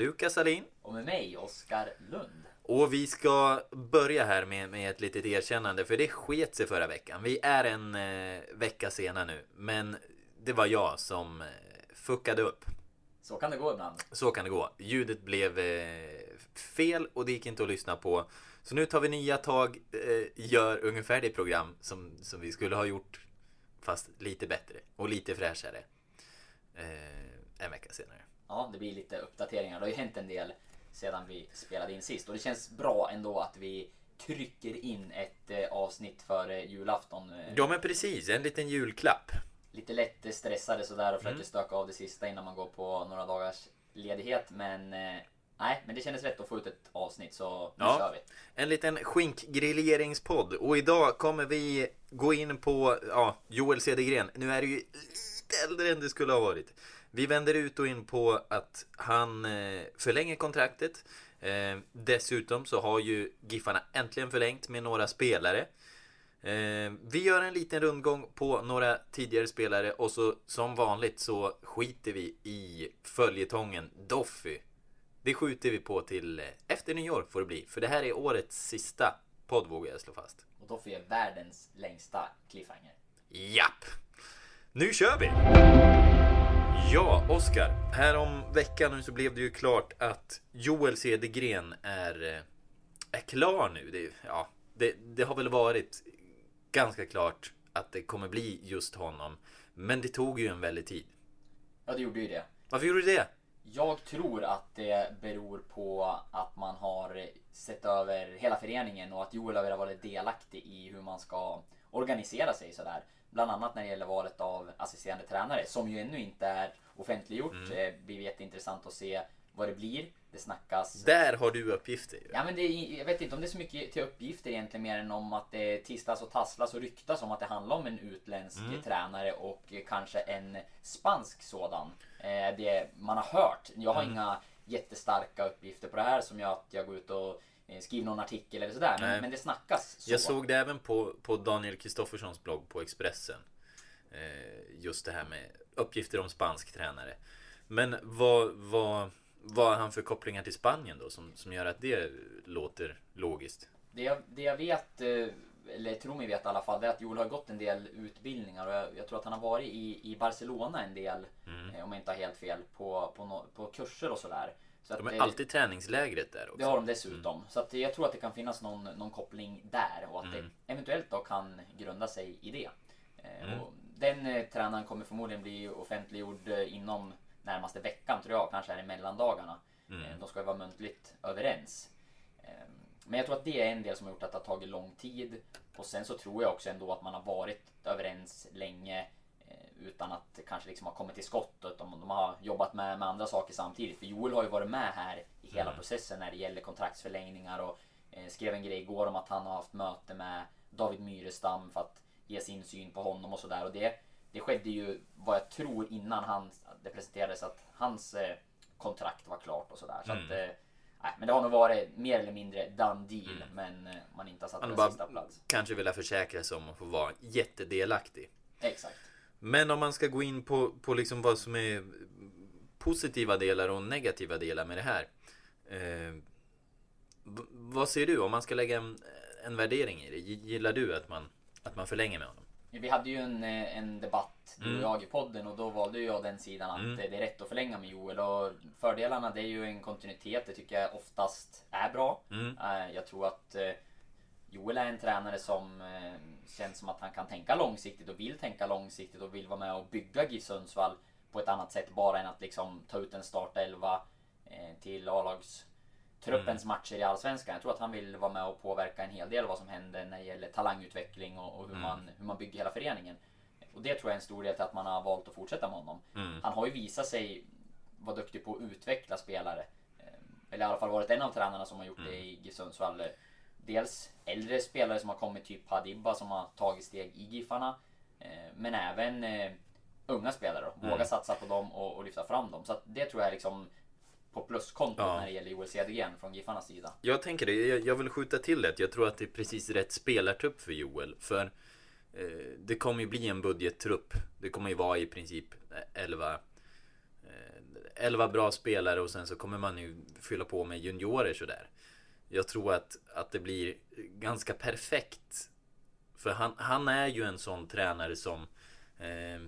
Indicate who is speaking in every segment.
Speaker 1: Lukas Alin.
Speaker 2: Och med mig, Oskar Lund.
Speaker 1: Och vi ska börja här med, med ett litet erkännande, för det sket sig förra veckan. Vi är en eh, vecka sena nu, men det var jag som eh, fuckade upp.
Speaker 2: Så kan det gå ibland.
Speaker 1: Så kan det gå. Ljudet blev eh, fel och det gick inte att lyssna på. Så nu tar vi nya tag, eh, gör ungefär det program som, som vi skulle ha gjort, fast lite bättre och lite fräschare. Eh, en vecka senare.
Speaker 2: Ja, det blir lite uppdateringar. Det har ju hänt en del sedan vi spelade in sist. Och det känns bra ändå att vi trycker in ett eh, avsnitt före julafton. Eh,
Speaker 1: Ja men precis, en liten julklapp.
Speaker 2: Lite lätt stressade sådär och försöker
Speaker 1: Mm.
Speaker 2: stöka av det sista innan man går på några dagars ledighet. Men eh, nej, men det kändes rätt att få ut ett avsnitt så nu
Speaker 1: Ja.
Speaker 2: kör vi.
Speaker 1: En liten skinkgriljeringspodd. Och idag kommer vi gå in på ja, Joel Cedergren. Nu är det ju lite äldre än det skulle ha varit. Vi vänder ut och in på att han eh, förlänger kontraktet. Eh, dessutom så har ju Giffarna äntligen förlängt med några spelare. Eh, vi gör en liten rundgång på några tidigare spelare och så som vanligt så skiter vi i följetongen Doffy. Det skjuter vi på till efter nyår får det bli. För det här är årets sista podd vågar jag slå fast.
Speaker 2: Och får jag världens längsta cliffhanger.
Speaker 1: Japp! Nu kör vi! Ja, Oskar. Här om veckan nu så blev det ju klart att Joel Cedergren är, eh, är klar nu. Det, ja, det, det har väl varit ganska klart att det kommer bli just honom. Men det tog ju en väldig tid.
Speaker 2: Ja, det gjorde ju det.
Speaker 1: Varför gjorde du det?
Speaker 2: Jag tror att det beror på att man har sett över hela föreningen och att Joel har vara delaktig i hur man ska organisera sig sådär. Bland annat när det gäller valet av assisterande tränare som ju ännu inte är offentliggjort.
Speaker 1: Mm.
Speaker 2: Eh, Det blir jätteintressant att se vad det blir. Det snackas.
Speaker 1: Där har du uppgifter. ju.
Speaker 2: Ja men det jag vet inte om det är så mycket till uppgifter egentligen mer än om att det tistas och tasslas och ryktas om att det handlar om en utländsk
Speaker 1: Mm.
Speaker 2: tränare och kanske en spansk sådan. Eh, det man har hört. Jag har
Speaker 1: Mm.
Speaker 2: inga jättestarka uppgifter på det här som gör att jag går ut och eh, skriver någon artikel eller sådär. Men, men det snackas så.
Speaker 1: Jag såg det även på, på Daniel Kristofferssons blogg på Expressen. Eh, just det här med uppgifter om spansk tränare. Men vad, vad, vad har han för kopplingar till Spanien då som, som gör att det låter logiskt?
Speaker 2: Det jag, det jag vet, eh, eller tror mig vet i alla fall, det är att Joel har gått en del utbildningar och jag, jag tror att han har varit i, i Barcelona en del,
Speaker 1: Mm.
Speaker 2: om jag inte har helt fel, på, på, no, på kurser och sådär. Så
Speaker 1: De är
Speaker 2: eh,
Speaker 1: alltid träningslägret där också.
Speaker 2: Det har de dessutom. Så att jag tror att det kan finnas någon, någon koppling där och att
Speaker 1: Mm.
Speaker 2: det eventuellt då kan grunda sig i det. Eh,
Speaker 1: Mm.
Speaker 2: Och den eh, tränaren kommer förmodligen bli offentliggjord eh, inom närmaste veckan tror jag, kanske här i mellandagarna.
Speaker 1: Mm.
Speaker 2: Eh, De ska ju vara muntligt överens. Eh, Men jag tror att det är en del som har gjort att det har tagit lång tid. Och sen så tror jag också ändå att man har varit överens länge utan att kanske liksom ha kommit till skott. Utan de har jobbat med, med andra saker samtidigt. För Joel har ju varit med här i hela
Speaker 1: Mm.
Speaker 2: processen när det gäller kontraktsförlängningar och eh, skrev en grej igår om att han har haft möte med David Myrestam för att ge sin syn på honom och sådär. Och det, det skedde ju vad jag tror innan han, det presenterades att hans eh, kontrakt var klart och sådär. Så
Speaker 1: Mm.
Speaker 2: att, eh, nej, men det har nog varit mer eller mindre done deal men eh, man inte har satt på sista plats.
Speaker 1: kanske velat försäkra sig om att få vara jättedelaktig.
Speaker 2: Exakt.
Speaker 1: Men om man ska gå in på, på liksom vad som är positiva delar och negativa delar med det här. Eh, vad ser du om man ska lägga en, en värdering i det? Gillar du att man, att man förlänger med honom?
Speaker 2: Vi hade ju en, eh, en debatt, du och
Speaker 1: Mm.
Speaker 2: jag i podden och då valde jag den sidan att
Speaker 1: Mm.
Speaker 2: det är rätt att förlänga med Joel och fördelarna det är ju en kontinuitet, det tycker jag oftast är bra.
Speaker 1: Mm.
Speaker 2: Eh, Jag tror att eh, Joel är en tränare som eh, känns som att han kan tänka långsiktigt och vill tänka långsiktigt och vill vara med och bygga GIF Sundsvall på ett annat sätt bara än att liksom ta ut en startelva eh, till A-lags truppens matcher i Allsvenskan. Jag tror att han vill vara med och påverka en hel del vad som händer när det gäller talangutveckling och, och hur, man, hur man bygger hela föreningen. Och det tror jag är en stor del till att man har valt att fortsätta med honom. Han har ju visat sig vara duktig på att utveckla spelare. Eh, Eller i alla fall varit en av tränarna som har gjort det i GIF Sundsvall. Dels äldre spelare som har kommit, typ Hadibba som har tagit steg i Giffarna. Eh, Men även eh, unga spelare då. Våga satsa på dem och, och lyfta fram dem. Så det tror jag är liksom på pluskontot
Speaker 1: Ja.
Speaker 2: när det gäller Joel Cedergren från Giffarnas sida.
Speaker 1: Jag tänker det, jag, jag vill skjuta till det. Jag tror att det är precis rätt spelartrupp för Joel. För eh, det kommer ju bli en budgettrupp. Det kommer ju vara i princip 11 eh, 11 bra spelare och sen så kommer man ju fylla på med juniorer sådär. Jag tror att, att det blir ganska perfekt. För han, han är ju en sån tränare som eh,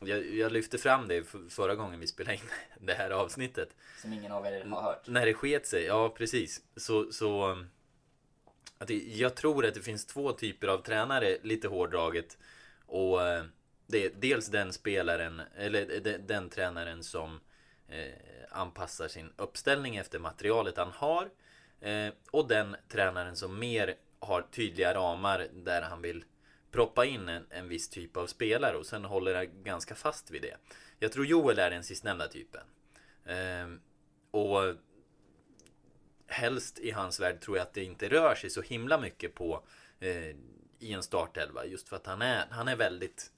Speaker 1: jag, jag lyfte fram det förra gången vi spelade in det här avsnittet.
Speaker 2: Som ingen av er har hört.
Speaker 1: När det sket sig, ja precis. Så, så att det, jag tror att det finns två typer av tränare, lite hårdraget. Och eh, det är dels den spelaren, eller den, den tränaren som eh, anpassar sin uppställning efter materialet han har. Eh, och den tränaren som mer har tydliga ramar där han vill proppa in en, en viss typ av spelare och sen håller han ganska fast vid det. Jag tror Joel är den sistnämnda typen. Eh, och helst i hans värld tror jag att det inte rör sig så himla mycket på eh, i en startelva just för att han är, han är väldigt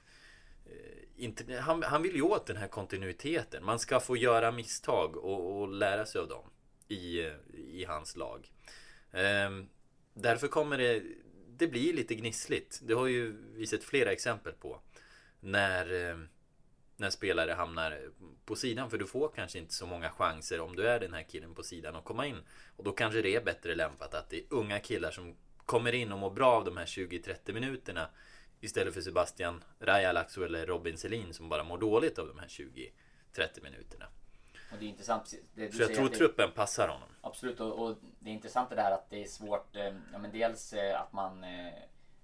Speaker 1: eh, inte, han, han vill ju åt den här kontinuiteten. Man ska få göra misstag och, och lära sig av dem i, i hans lag. Ehm, därför kommer det det blir lite gnissligt. Det har ju vi sett flera exempel på. När eh, när spelare hamnar på sidan för du får kanske inte så många chanser om du är den här killen på sidan att komma in. Och då kanske det är bättre lämpat att det är unga killar som kommer in och mår bra av de här 20-30 minuterna istället för Sebastian Rajalaxo eller Robin Selin som bara mår dåligt av de här 20-30 minuterna.
Speaker 2: Och det är intressant. Det, du
Speaker 1: Så jag tror
Speaker 2: det-
Speaker 1: truppen passar honom.
Speaker 2: Absolut, och, och det är intressant det där att det är svårt. Eh, ja, men dels eh, att man, eh,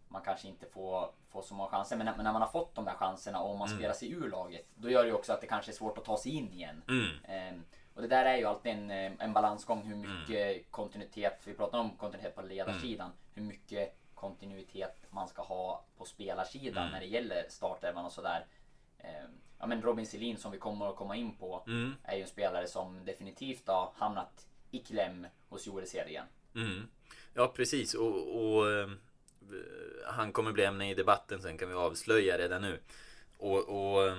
Speaker 2: man kanske inte får, får så många chanser. Men när, men när man har fått de där chanserna och man spelar sig ur laget. Då gör det ju också att det kanske är svårt att ta sig in igen. Eh, och det där är ju alltid en, eh, en balansgång. Hur mycket kontinuitet, vi pratar om kontinuitet på ledarsidan. Hur mycket kontinuitet man ska ha på spelarsidan när det gäller startelvan och sådär. Eh, Ja men Robin Selin som vi kommer att komma in på är ju en spelare som definitivt har hamnat i kläm hos Joel Cedergren.
Speaker 1: Mm. Ja, precis. Och, och eh, han kommer bli ämne i debatten sen kan vi avslöja redan nu. Och, och eh,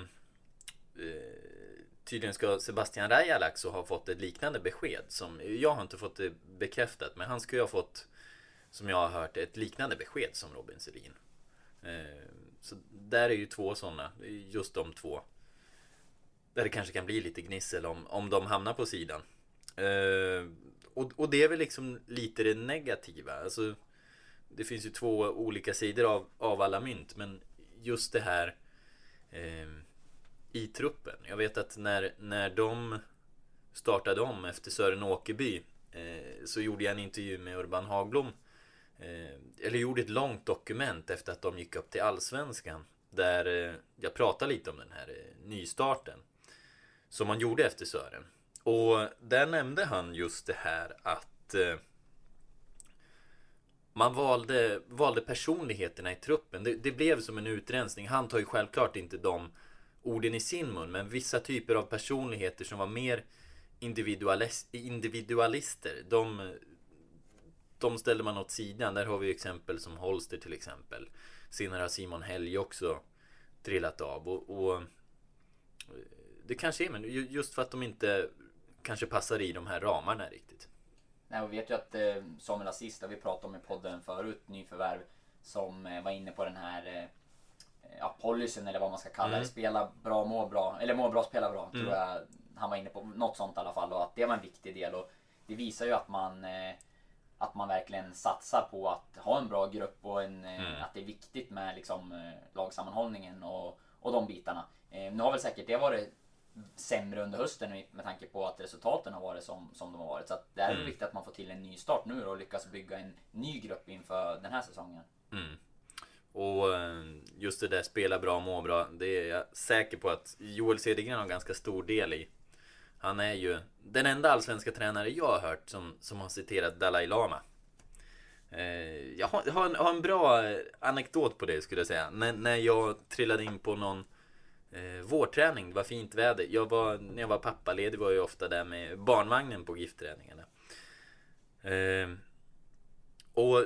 Speaker 1: tydligen ska Sebastian Rajalaxo ha fått ett liknande besked. Som, jag har inte fått det bekräftat, men han ska ju ha fått, som jag har hört, ett liknande besked som Robin Selin. Så där är ju två sådana, just de två. Där det kanske kan bli lite gnissel om, om de hamnar på sidan. Eh, och, och det är väl liksom lite det negativa. Alltså, det finns ju två olika sidor av, av alla mynt. Men just det här eh, i truppen. Jag vet att när, när de startade om efter Sören Åkerby eh, så gjorde jag en intervju med Urban Hagblom. Eh, eller gjorde ett långt dokument efter att de gick upp till Allsvenskan. Där eh, jag pratade lite om den här eh, nystarten. Som man gjorde efter Sören. Och där nämnde han just det här att man valde, valde personligheterna i truppen. Det, det blev som en utrensning. Han tar ju självklart inte de orden i sin mun. Men vissa typer av personligheter som var mer individualis- individualister. De, de ställde man åt sidan. Där har vi exempel som Holster till exempel. Senare har Simon Helg också trillat av. Och, och det kanske är, men ju- just för att de inte kanske passar i de här ramarna riktigt.
Speaker 2: Nej, och vi vet ju att eh, Samuel Assist, har vi pratat om i podden förut, nyförvärv, som eh, var inne på den här eh, ja, policyn eller vad man ska kalla det. Spela bra, må bra. Eller må bra, spela bra. Tror jag han var inne på. Något sånt i alla fall. Och att det var en viktig del. Och det visar ju att man eh, att man verkligen satsar på att ha en bra grupp och en, eh, att det är viktigt med liksom, eh, lagsammanhållningen och, och de bitarna. Eh, nu har väl säkert det varit sämre under hösten med tanke på att resultaten har varit som, som de har varit. Så att det är mm. viktigt att man får till en ny start nu och lyckas bygga en ny grupp inför den här säsongen.
Speaker 1: Och eh, just det där spela bra, må bra. Det är jag säker på att Joel Cedergren har ganska stor del i. Han är ju den enda allsvenska tränare jag har hört som, som har citerat Dalai Lama. Eh, jag har, har, en, har en bra eh, anekdot på det skulle jag säga. När, när jag trillade in på någon eh, vårträning, det var fint väder. Jag var, när jag var pappaledig var jag ofta där med barnvagnen på giftträningarna. Eh, och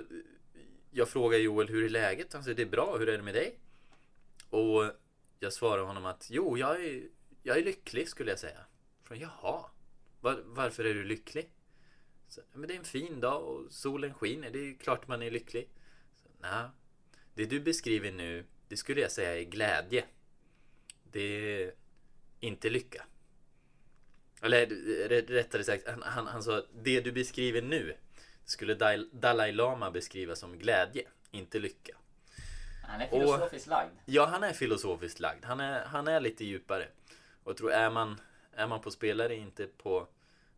Speaker 1: jag frågar Joel, hur är läget? Han säger, det är bra, hur är det med dig? Och jag svarar honom att, jo, jag är, jag är lycklig skulle jag säga. Från, Jaha, var, varför är du lycklig? Så, men det är en fin dag och solen skiner, det är klart man är lycklig. Nej, det du beskriver nu, det skulle jag säga är glädje. Det är inte lycka. Eller rättare sagt, han, han, han sa det du beskriver nu skulle Dal- Dalai Lama beskriva som glädje, inte lycka.
Speaker 2: Han är filosofiskt lagd.
Speaker 1: Ja, han är filosofiskt lagd. Han är, han är lite djupare. Och tror, är man, är man på spelare inte på,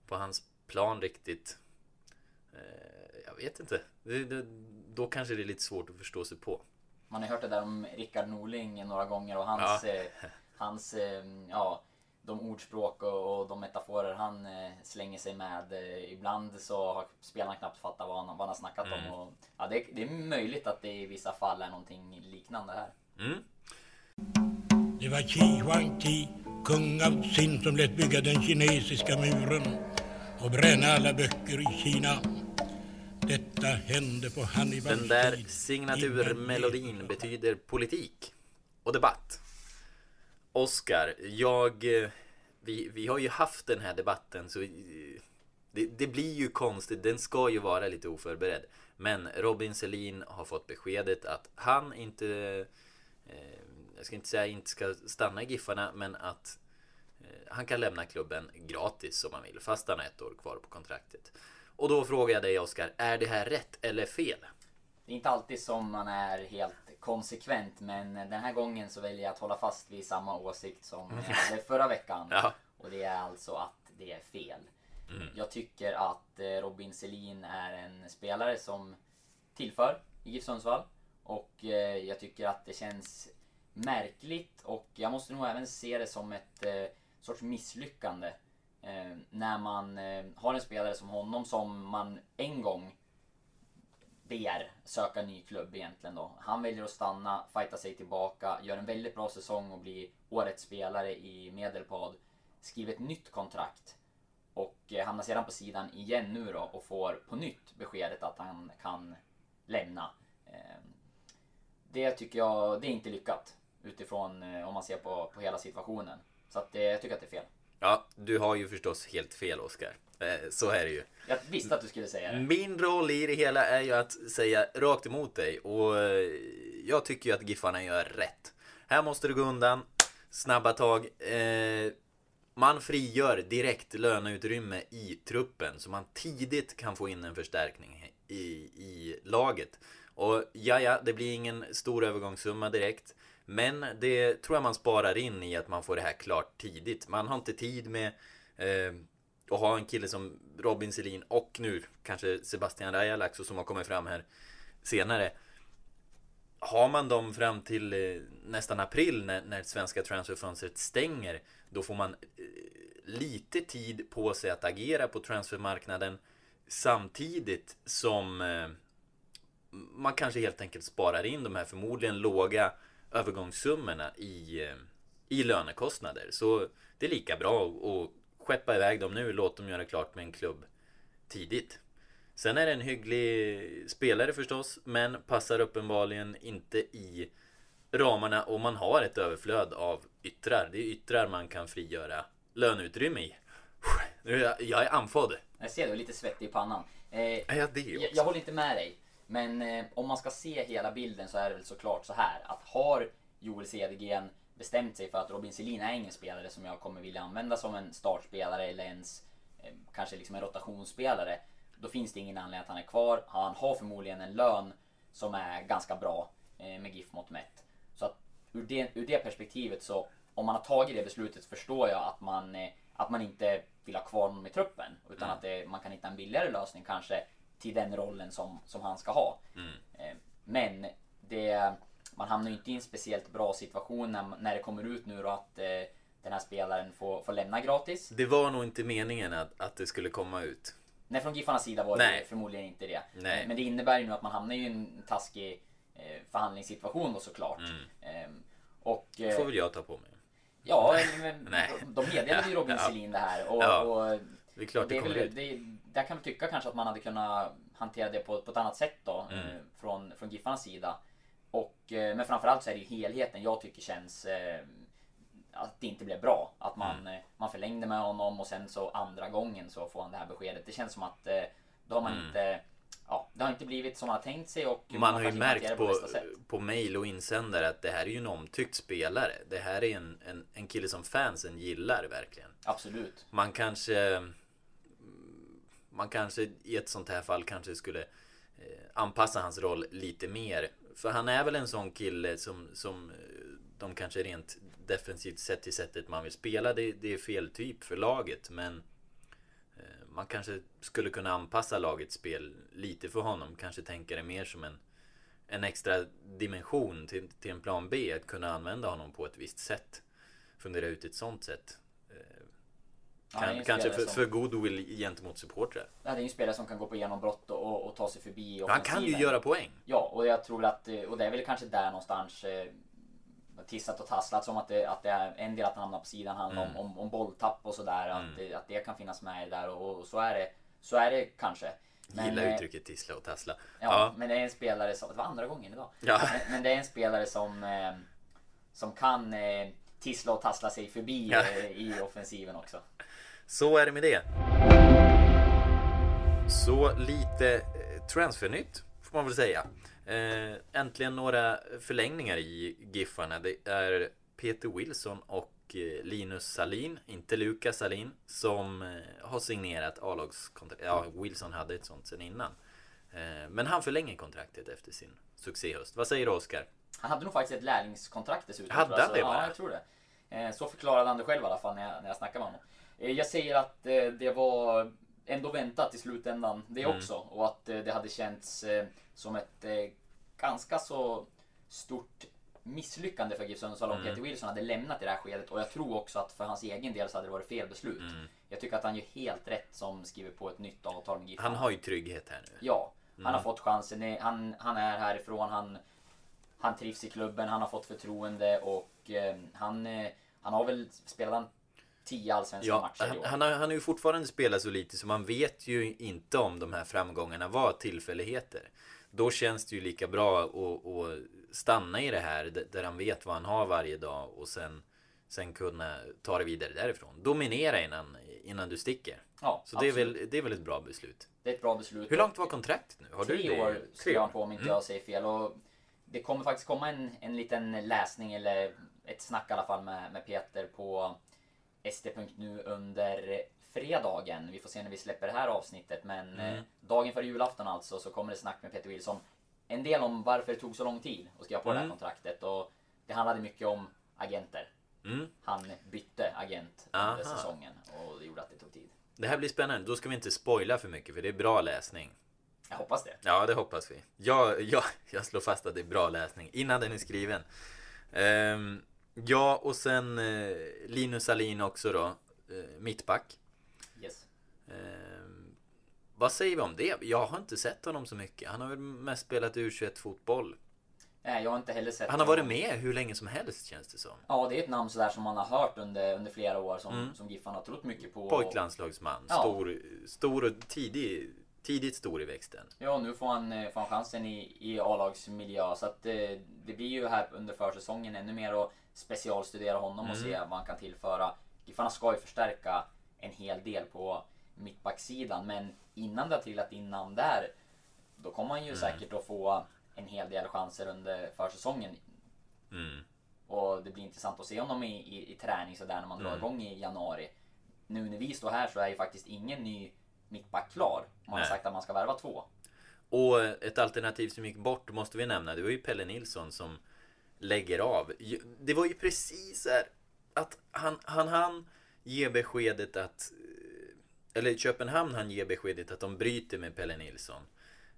Speaker 1: på hans plan riktigt. Eh, jag vet inte. Det, det, då kanske det är lite svårt att förstå sig på.
Speaker 2: Man har hört det där om Rickard Norling några gånger och hans,
Speaker 1: Ja.
Speaker 2: eh, hans eh, ja, de ordspråk och, och de metaforer han eh, slänger sig med. Eh, ibland så har spelarna knappt fattat vad han, vad han har snackat
Speaker 1: Mm.
Speaker 2: om. Och, ja, det, det är möjligt att det i vissa fall är någonting liknande här.
Speaker 1: Mm.
Speaker 3: Det var Qi Huangti, kung av Qin, som lät bygga den kinesiska muren och bränna alla böcker i Kina. Detta hände på Hannibals
Speaker 1: Den där signaturmelodin betyder politik och debatt. Oscar, jag... eh, Vi, vi har ju haft den här debatten så... eh, Det, det blir ju konstigt, den ska ju vara lite oförberedd. Men Robin Selin har fått beskedet att han inte... Eh, jag ska inte säga inte ska stanna i Giffarna, men att eh, han kan lämna klubben gratis om han vill, fast han har ett år kvar på kontraktet. Och då frågar jag dig Oscar, är det här rätt eller fel?
Speaker 2: Det är inte alltid som man är helt konsekvent men den här gången så väljer jag att hålla fast vid samma åsikt som hade förra veckan.
Speaker 1: Ja.
Speaker 2: Och det är alltså att det är fel. Jag tycker att eh, Robin Selin är en spelare som tillför i GIF Sundsvall. Och eh, jag tycker att det känns märkligt och jag måste nog även se det som ett eh, sorts misslyckande. Eh, när man eh, har en spelare som honom som man en gång ber söka ny klubb egentligen då. Han väljer att stanna, fighta sig tillbaka, gör en väldigt bra säsong och blir årets spelare i Medelpad. Skriver ett nytt kontrakt och eh, hamnar sedan på sidan igen nu då och får på nytt beskedet att han kan lämna. Eh, Det tycker jag, det är inte lyckat utifrån eh, om man ser på, på hela situationen. Så att det, jag tycker att det är fel.
Speaker 1: Ja, du har ju förstås helt fel Oscar. Eh, Så är det ju.
Speaker 2: Jag visste att du skulle säga det.
Speaker 1: Min roll i det hela är ju att säga rakt emot dig och eh, jag tycker ju att Giffarna gör rätt. Här måste det gå undan, snabba tag. Eh, Man frigör direkt löneutrymme i truppen så man tidigt kan få in en förstärkning i, i laget. Och ja, ja, det blir ingen stor övergångssumma direkt. Men det tror jag man sparar in i att man får det här klart tidigt. Man har inte tid med eh, att ha en kille som Robin Selin och nu kanske Sebastian Rajalax som har kommit fram här senare. Har man dem fram till eh, nästan april när, när svenska transferfönstret stänger då får man eh, lite tid på sig att agera på transfermarknaden samtidigt som eh, man kanske helt enkelt sparar in de här förmodligen låga övergångssummorna i, eh, i lönekostnader. Så det är lika bra att- skeppa iväg dem nu, låt dem göra klart med en klubb tidigt. Sen är det en hygglig spelare förstås, men passar uppenbarligen inte i ramarna och man har ett överflöd av yttrar. Det är yttrar man kan frigöra löneutrymme i. Jag, är andfådd.
Speaker 2: Jag ser du är lite svettig i pannan. Eh,
Speaker 1: jag det
Speaker 2: jag, jag håller inte med dig. Men eh, om man ska se hela bilden så är det väl såklart så här att har Joel Cedergren bestämt sig för att Robin Selin är ingen spelare som jag kommer vilja använda som en startspelare eller ens eh, kanske liksom en rotationsspelare. Då finns det ingen anledning att han är kvar. Han har förmodligen en lön som är ganska bra eh, med GIF mått mätt. Så att ur det, ur det perspektivet så om man har tagit det beslutet förstår jag att man, eh, att man inte vill ha kvar honom i truppen. Utan att det, man kan hitta en billigare lösning kanske till den rollen som, som han ska ha. Eh, Men det, man hamnar ju inte i en speciellt bra situation när, när det kommer ut nu då att eh, den här spelaren får, får lämna gratis.
Speaker 1: Det var nog inte meningen att, att det skulle komma ut.
Speaker 2: Nej, från Giffarnas sida var det
Speaker 1: Nej.
Speaker 2: förmodligen inte det.
Speaker 1: Nej.
Speaker 2: Men det innebär ju nu att man hamnar i en taskig eh, förhandlingssituation då såklart. Ehm, och,
Speaker 1: Mm. får väl jag ta på mig.
Speaker 2: Ja, men de meddelade ju Robin
Speaker 1: Ja.
Speaker 2: Selin det här. Och,
Speaker 1: Ja.
Speaker 2: och
Speaker 1: Det är klart det
Speaker 2: det
Speaker 1: kommer
Speaker 2: väl,
Speaker 1: ut.
Speaker 2: det, där kan vi tycka kanske att man hade kunnat hantera det på, på ett annat sätt då.
Speaker 1: Mm.
Speaker 2: eh, Från, från Giffarnas sida. Och, eh, men framförallt så är det ju helheten jag tycker känns eh, att det inte blev bra. Att man,
Speaker 1: Mm.
Speaker 2: man förlängde med honom och sen så andra gången så får han det här beskedet. Det känns som att eh, då har man inte Ja, det har inte blivit som man har tänkt sig och
Speaker 1: Mm. Man har ju märkt på,
Speaker 2: sätt.
Speaker 1: på mail och insändare att det här är ju en omtyckt spelare. Det här är en, en, en kille som fansen gillar verkligen.
Speaker 2: Absolut.
Speaker 1: Man kanske man kanske i ett sånt här fall kanske skulle eh, Anpassa hans roll lite mer. För han är väl en sån kille som, som eh, De kanske rent defensivt sett till sättet man vill spela Det, det är fel typ för laget men eh, Man kanske skulle kunna anpassa lagets spel lite för honom Kanske tänka det mer som en En extra dimension till, till en plan B Att kunna använda honom på ett visst sätt Fundera ut ett sånt sätt Eh,
Speaker 2: Ja, han är
Speaker 1: kan, kanske för,
Speaker 2: som-
Speaker 1: för goodwill gentemot supportrar.
Speaker 2: Det är ju en spelare som kan gå på genombrott och, och, och ta sig förbi
Speaker 1: Han kan ju göra poäng.
Speaker 2: Ja, och jag tror att, eh, och det är väl kanske där någonstans eh, tissat och tasslat som att det, att det är en del att han hamnar på sidan handlar
Speaker 1: Mm.
Speaker 2: om, om, om bolltapp och sådär. Att, det- att det kan finnas med där och, och så är det. Så är det kanske.
Speaker 1: Gillar
Speaker 2: eh,
Speaker 1: uttrycket tissla och tassla.
Speaker 2: Ja,
Speaker 1: Ja.
Speaker 2: men det är en spelare som, det var andra gången idag.
Speaker 1: Ja.
Speaker 2: Men, men det är en spelare som, eh, som kan eh, tissla och tassla sig förbi
Speaker 1: Ja.
Speaker 2: eh, i offensiven också.
Speaker 1: Så är det med det. Så lite eh, transfernytt får man väl säga. Eh, äntligen några förlängningar i Giffarna. Det är Peter Wilson och eh, Linus Salin, inte Lukas Salin, som har signerat A-lagskontrakt. Ja, Wilson hade ett sånt sen innan. Men han förlänger kontraktet efter sin succéhöst. Vad säger du Oskar?
Speaker 2: Han hade nog faktiskt ett lärlingskontrakt dessutom.
Speaker 1: Hade han det bara?
Speaker 2: Ja, jag tror det. Så förklarade han det själv i alla fall när jag, när jag snackade med honom. Eh, Jag säger att eh, det var ändå väntat i slutändan det
Speaker 1: Mm.
Speaker 2: också. Och att eh, det hade känts som ett ganska så stort misslyckande för GIF Sundsvall om
Speaker 1: Mm.
Speaker 2: Peter Wilson hade lämnat i det här skedet. Och jag tror också att för hans egen del så hade det varit fel beslut.
Speaker 1: Mm.
Speaker 2: Jag tycker att han gör helt rätt som skriver på ett nytt avtal med GIF.
Speaker 1: Han har ju trygghet här nu.
Speaker 2: Ja, han
Speaker 1: Mm.
Speaker 2: har fått chansen. Han, han är härifrån, han, han trivs i klubben, han har fått förtroende och eh, han, han har väl spelat 10 allsvenska
Speaker 1: Ja,
Speaker 2: matcher i år.
Speaker 1: han, har, han har ju fortfarande spelat så lite så man vet ju inte om de här framgångarna var tillfälligheter. Då känns det ju lika bra att, att stanna i det här där han vet vad han har varje dag och sen, sen kunna ta det vidare därifrån. Dominera innan, innan du sticker.
Speaker 2: ja,
Speaker 1: Så det är,
Speaker 2: absolut.
Speaker 1: väl, det är väl ett bra beslut.
Speaker 2: det är ett bra beslut.
Speaker 1: Hur långt var kontraktet nu? Har du
Speaker 2: Tre
Speaker 1: det?
Speaker 2: år skrev han på om inte
Speaker 1: Mm.
Speaker 2: jag säger fel. Och det kommer faktiskt komma en, en liten läsning eller ett snack i alla fall med, med Peter på st.nu under fredagen. Vi får se när vi släpper det här avsnittet. Men
Speaker 1: Mm.
Speaker 2: eh, dagen före julafton alltså så kommer det snack med Peter Wilson. En del om varför det tog så lång tid att skriva på det här
Speaker 1: Mm.
Speaker 2: kontraktet. Och det handlade mycket om agenter.
Speaker 1: Mm.
Speaker 2: Han bytte agent under
Speaker 1: Aha.
Speaker 2: säsongen och det gjorde att det tog tid.
Speaker 1: Det här blir spännande. Då ska vi inte spoila för mycket för det är bra läsning.
Speaker 2: Jag hoppas det.
Speaker 1: Ja, det hoppas vi. Jag, jag, jag slår fast att det är bra läsning innan den är skriven. Ehm, ja, och sen eh, Linus Alin också då. Eh, mittback.
Speaker 2: Yes.
Speaker 1: Ehm, vad säger vi om det? Jag har inte sett honom så mycket. Han har väl mest spelat U21-fotboll.
Speaker 2: Nej, jag har inte heller sett
Speaker 1: Han har
Speaker 2: honom.
Speaker 1: varit med hur länge som helst känns det som.
Speaker 2: Ja, det är ett namn sådär som man har hört under, under flera år som,
Speaker 1: Mm.
Speaker 2: som Giffan har trott mycket på.
Speaker 1: Pojklandslagsman.
Speaker 2: Ja.
Speaker 1: Stor, stor och tidig, tidigt stor i växten.
Speaker 2: Ja, nu får han, eh, får han chansen i, i A-lagsmiljö. Så att eh, det blir ju här under försäsongen ännu mer att specialstudera honom och
Speaker 1: Mm.
Speaker 2: se vad han kan tillföra. Giffarna ska ju förstärka en hel del på mittbacksidan. Men innan det har trillat in namn där, då kommer han ju
Speaker 1: Mm.
Speaker 2: säkert att få en hel del chanser under försäsongen.
Speaker 1: Mm.
Speaker 2: Och det blir intressant att se honom i, i, i träning sådär när man drar
Speaker 1: Mm.
Speaker 2: igång i januari. Nu när vi står här så är ju faktiskt ingen ny mittback klar. Man
Speaker 1: Nej.
Speaker 2: har sagt att man ska värva två.
Speaker 1: Och ett alternativ som gick bort måste vi nämna. Det var ju Pelle Nilsson som lägger av. Det var ju precis här att han, han, han ger beskedet att eh, eller Köpenhamn han ger beskedet att de bryter med Pelle Nilsson.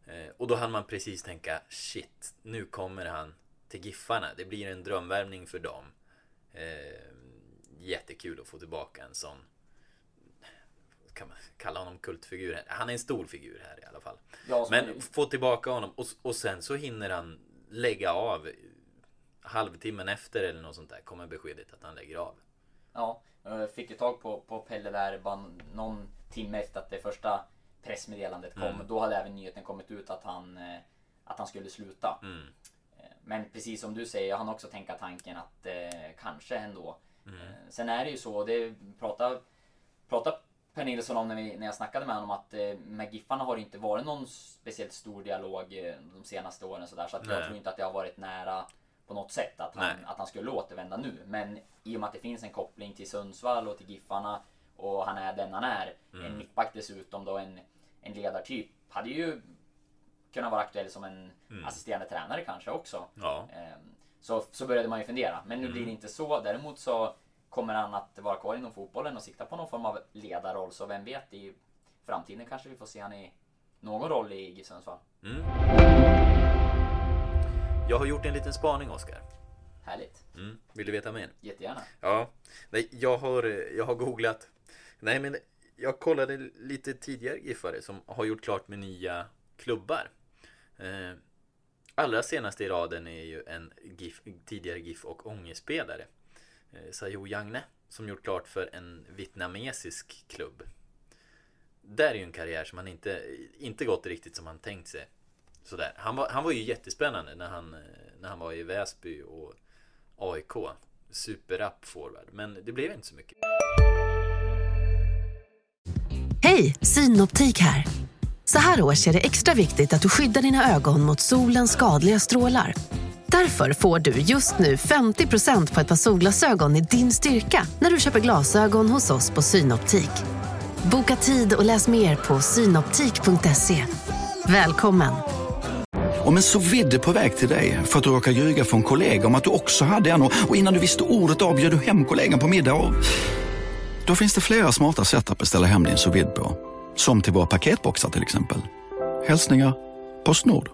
Speaker 1: Eh, Och då hann man precis tänka shit, nu kommer han till Giffarna. Det blir en drömvärmning för dem. Eh, jättekul att få tillbaka en sån kan man kalla honom kultfigur här. Han är en stor figur här i alla fall.
Speaker 2: Ja,
Speaker 1: Men få tillbaka honom och, och sen så hinner han lägga av halvtimmen efter eller något sånt där kommer beskedet att han lägger av.
Speaker 2: Ja, jag fick ju tag på, på Pelle där bara någon timme efter att det första pressmeddelandet kom.
Speaker 1: Mm.
Speaker 2: Då hade även nyheten kommit ut att han, eh, att han skulle sluta.
Speaker 1: Mm.
Speaker 2: Eh, Men precis som du säger, jag hann också tänka tanken att eh, kanske ändå.
Speaker 1: Mm.
Speaker 2: Eh, sen är det ju så, det pratar, pratar Per Nilsson om när, vi, när jag snackade med honom att eh, med Giffarna har det inte varit någon speciellt stor dialog de senaste åren sådär. Så att jag tror inte att det har varit nära på något sätt att han,
Speaker 1: Nej.
Speaker 2: att han skulle återvända nu. Men i och med att det finns en koppling till Sundsvall och till Giffarna och han är den han är.
Speaker 1: Mm.
Speaker 2: En mittback dessutom då, en, en ledartyp. Hade ju kunnat vara aktuell som en
Speaker 1: Mm.
Speaker 2: assisterande tränare kanske också.
Speaker 1: Ja.
Speaker 2: Ehm, Så, så började man ju fundera. Men nu
Speaker 1: Mm.
Speaker 2: blir det inte så. Däremot så kommer han att vara kvar inom fotbollen och sikta på någon form av ledarroll. Så vem vet, i framtiden kanske vi får se han i någon roll i GIF Sundsvall.
Speaker 1: Mm. Jag har gjort en liten spaning Oskar.
Speaker 2: Härligt.
Speaker 1: Mm. Vill du veta mer?
Speaker 2: Jättegärna.
Speaker 1: Ja, nej, jag har, jag har googlat. Nej, men jag kollade lite tidigare Giffare som har gjort klart med nya klubbar. Eh, allra senaste i raden är ju en GIF, tidigare GIF och Ångespelare. Eh, Sayo Yagne som gjort klart för en vietnamesisk klubb. Där är ju en karriär som han inte, inte gått riktigt som han tänkt sig. Sådär. Han, var, han var ju jättespännande när han, när han var i Väsby och AIK. Superrapp forward. Men det blev inte så mycket.
Speaker 4: Hej, Synoptik här. Så här års är det extra viktigt att du skyddar dina ögon mot solens skadliga strålar. Därför får du just nu 50% på ett par solglasögon i din styrka när du köper glasögon hos oss på Synoptik. Boka tid och läs mer på synoptik.se. Välkommen!
Speaker 5: Om en så vidde på väg till dig för att du råkar ljuga från kollega om att du också hade en och innan du visste ordet av du hem kollegan på middag och... Då finns det flera smarta sätt att beställa hem din sous på. Som till våra paketboxar till exempel. Hälsningar Postnord.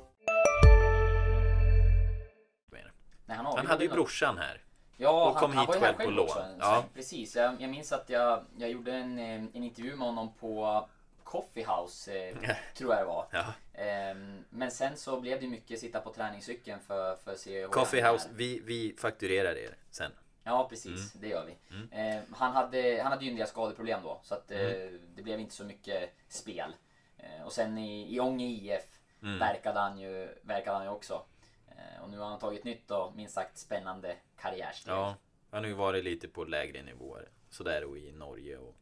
Speaker 2: Han
Speaker 1: Han hade ju brorsan här.
Speaker 2: Ja,
Speaker 1: Och
Speaker 2: han,
Speaker 1: kom
Speaker 2: han
Speaker 1: hit
Speaker 2: var ju
Speaker 1: själv på lån. Ja.
Speaker 2: Precis, jag, jag minns att jag, jag gjorde en, eh, en intervju med honom på Coffee House, eh, tror jag det var.
Speaker 1: Ja.
Speaker 2: Ehm, men sen så blev det mycket sitta på träningscykeln för, för CH.
Speaker 1: Coffee House, vi, vi fakturerar er sen.
Speaker 2: Ja, precis. Det gör vi.
Speaker 1: Mm.
Speaker 2: Eh, han, hade, han hade ju en del skadeproblem då, så att, eh,
Speaker 1: Mm.
Speaker 2: det blev inte så mycket spel. Eh, och sen i, i Ånge IF
Speaker 1: Mm.
Speaker 2: verkade, han ju, verkade han ju också. Eh, och nu har han tagit nytt och minst sagt spännande karriärsteg.
Speaker 1: Ja, han har ju varit lite på lägre nivåer. Sådär och i Norge och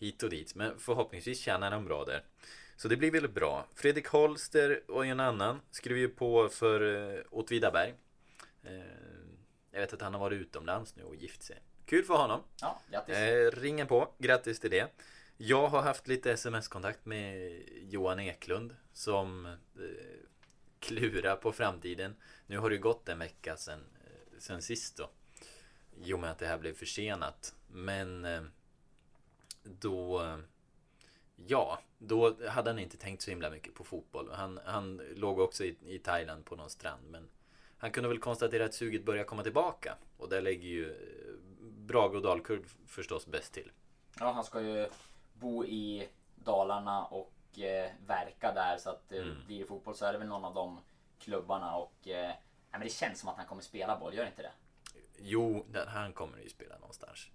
Speaker 1: hit och dit. Men förhoppningsvis tjänar han bra där. Så det blir väl bra. Fredrik Holster och en annan skrev ju på för uh, Åtvidaberg. Eh, jag vet att han har varit utomlands nu och gift sig. Kul för honom.
Speaker 2: Ja, grattis.
Speaker 1: Eh, ringer på, grattis till det. Jag har haft lite sms-kontakt med Johan Eklund som eh, klurar på framtiden. Nu har det gått en vecka sedan, eh, sedan sist då. I och med att det här blev försenat. Men eh, då... Ja, då hade han inte tänkt så himla mycket på fotboll. Han, han låg också i, i Thailand på någon strand. Men han kunde väl konstatera att suget börjar komma tillbaka. Och där lägger ju eh, Brage och Dalkurd förstås bäst till.
Speaker 2: Ja, han ska ju bo i Dalarna och eh, verka där. Så att eh,
Speaker 1: Mm.
Speaker 2: blir det fotboll så är det väl någon av de klubbarna. Och eh, men det känns som att han kommer spela boll, gör inte det?
Speaker 1: Jo, han kommer ju spela någonstans.